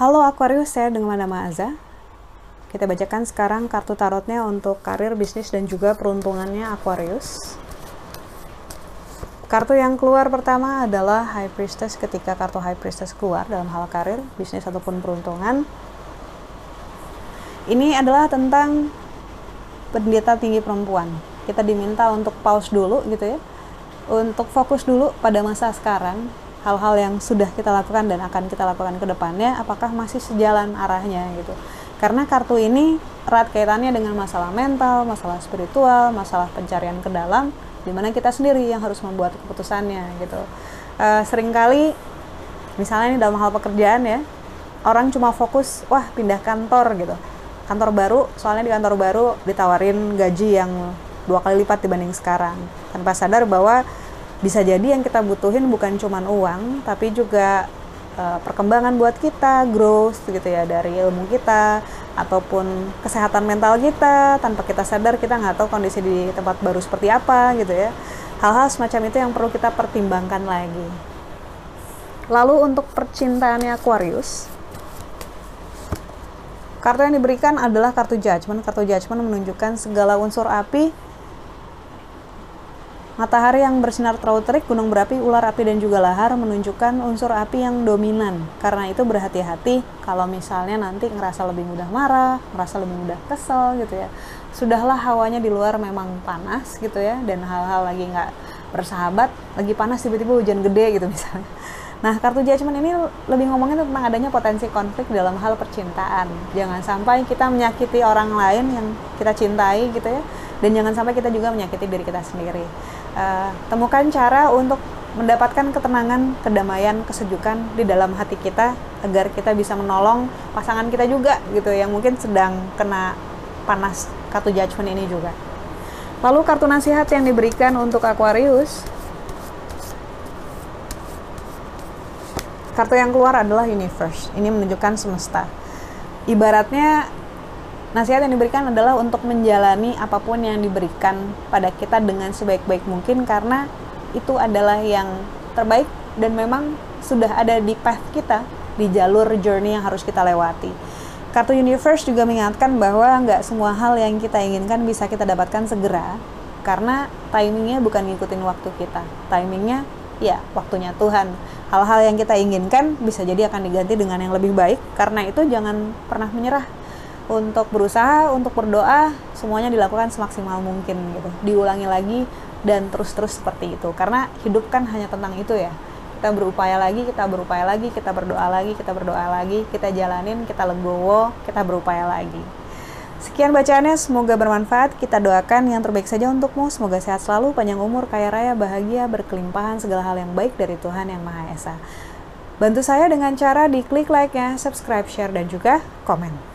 Halo Aquarius, saya dengan nama Aza. Kita bacakan sekarang kartu tarotnya untuk karir, bisnis, dan juga peruntungannya Aquarius. Kartu yang keluar pertama adalah High Priestess ketika kartu High Priestess keluar dalam hal karir, bisnis, ataupun peruntungan. Ini adalah tentang pendeta tinggi perempuan. Kita diminta untuk pause dulu gitu ya. Untuk fokus dulu pada masa sekarang, hal-hal yang sudah kita lakukan dan akan kita lakukan ke depannya apakah masih sejalan arahnya gitu. Karena kartu ini erat kaitannya dengan masalah mental, masalah spiritual, masalah pencarian ke dalam di mana kita sendiri yang harus membuat keputusannya gitu. Uh, sering kali misalnya ini dalam hal pekerjaan ya orang cuma fokus wah pindah kantor gitu. Kantor baru soalnya di kantor baru ditawarin gaji yang dua kali lipat dibanding sekarang. Tanpa sadar bahwa bisa jadi yang kita butuhin bukan cuma uang tapi juga uh, perkembangan buat kita growth gitu ya dari ilmu kita ataupun kesehatan mental kita. Tanpa kita sadar kita nggak tahu kondisi di tempat baru seperti apa gitu ya. Hal-hal semacam itu yang perlu kita pertimbangkan lagi. Lalu untuk percintaannya Aquarius kartu yang diberikan adalah kartu judgment kartu judgment menunjukkan segala unsur api Matahari yang bersinar terlalu terik, gunung berapi, ular api, dan juga lahar menunjukkan unsur api yang dominan. Karena itu berhati-hati kalau misalnya nanti ngerasa lebih mudah marah, ngerasa lebih mudah kesel gitu ya. Sudahlah hawanya di luar memang panas gitu ya, dan hal-hal lagi nggak bersahabat, lagi panas tiba-tiba hujan gede gitu misalnya. Nah, kartu judgment ini lebih ngomongin tentang adanya potensi konflik dalam hal percintaan. Jangan sampai kita menyakiti orang lain yang kita cintai gitu ya, dan jangan sampai kita juga menyakiti diri kita sendiri uh, temukan cara untuk mendapatkan ketenangan, kedamaian, kesejukan di dalam hati kita agar kita bisa menolong pasangan kita juga gitu yang mungkin sedang kena panas kartu judgment ini juga. Lalu kartu nasihat yang diberikan untuk Aquarius Kartu yang keluar adalah Universe. Ini menunjukkan semesta. Ibaratnya Nasihat yang diberikan adalah untuk menjalani apa pun yang diberikan pada kita dengan sebaik-baik mungkin karena itu adalah yang terbaik dan memang sudah ada di path kita, di jalur journey yang harus kita lewati. Kartu Universe juga mengingatkan bahwa nggak semua hal yang kita inginkan bisa kita dapatkan segera karena timingnya bukan ngikutin waktu kita. Timingnya ya waktunya Tuhan. Hal-hal yang kita inginkan bisa jadi akan diganti dengan yang lebih baik. Karena itu jangan pernah menyerah untuk berusaha untuk berdoa semuanya dilakukan semaksimal mungkin gitu diulangi lagi dan terus-terus seperti itu karena hidup kan hanya tentang itu ya kita berupaya lagi kita berupaya lagi kita berdoa lagi kita berdoa lagi kita jalanin kita legowo kita berupaya lagi Sekian bacaannya, semoga bermanfaat. Kita doakan yang terbaik saja untukmu. Semoga sehat selalu, panjang umur, kaya raya, bahagia, berkelimpahan, segala hal yang baik dari Tuhan Yang Maha Esa. Bantu saya dengan cara di klik like-nya, subscribe, share, dan juga komen.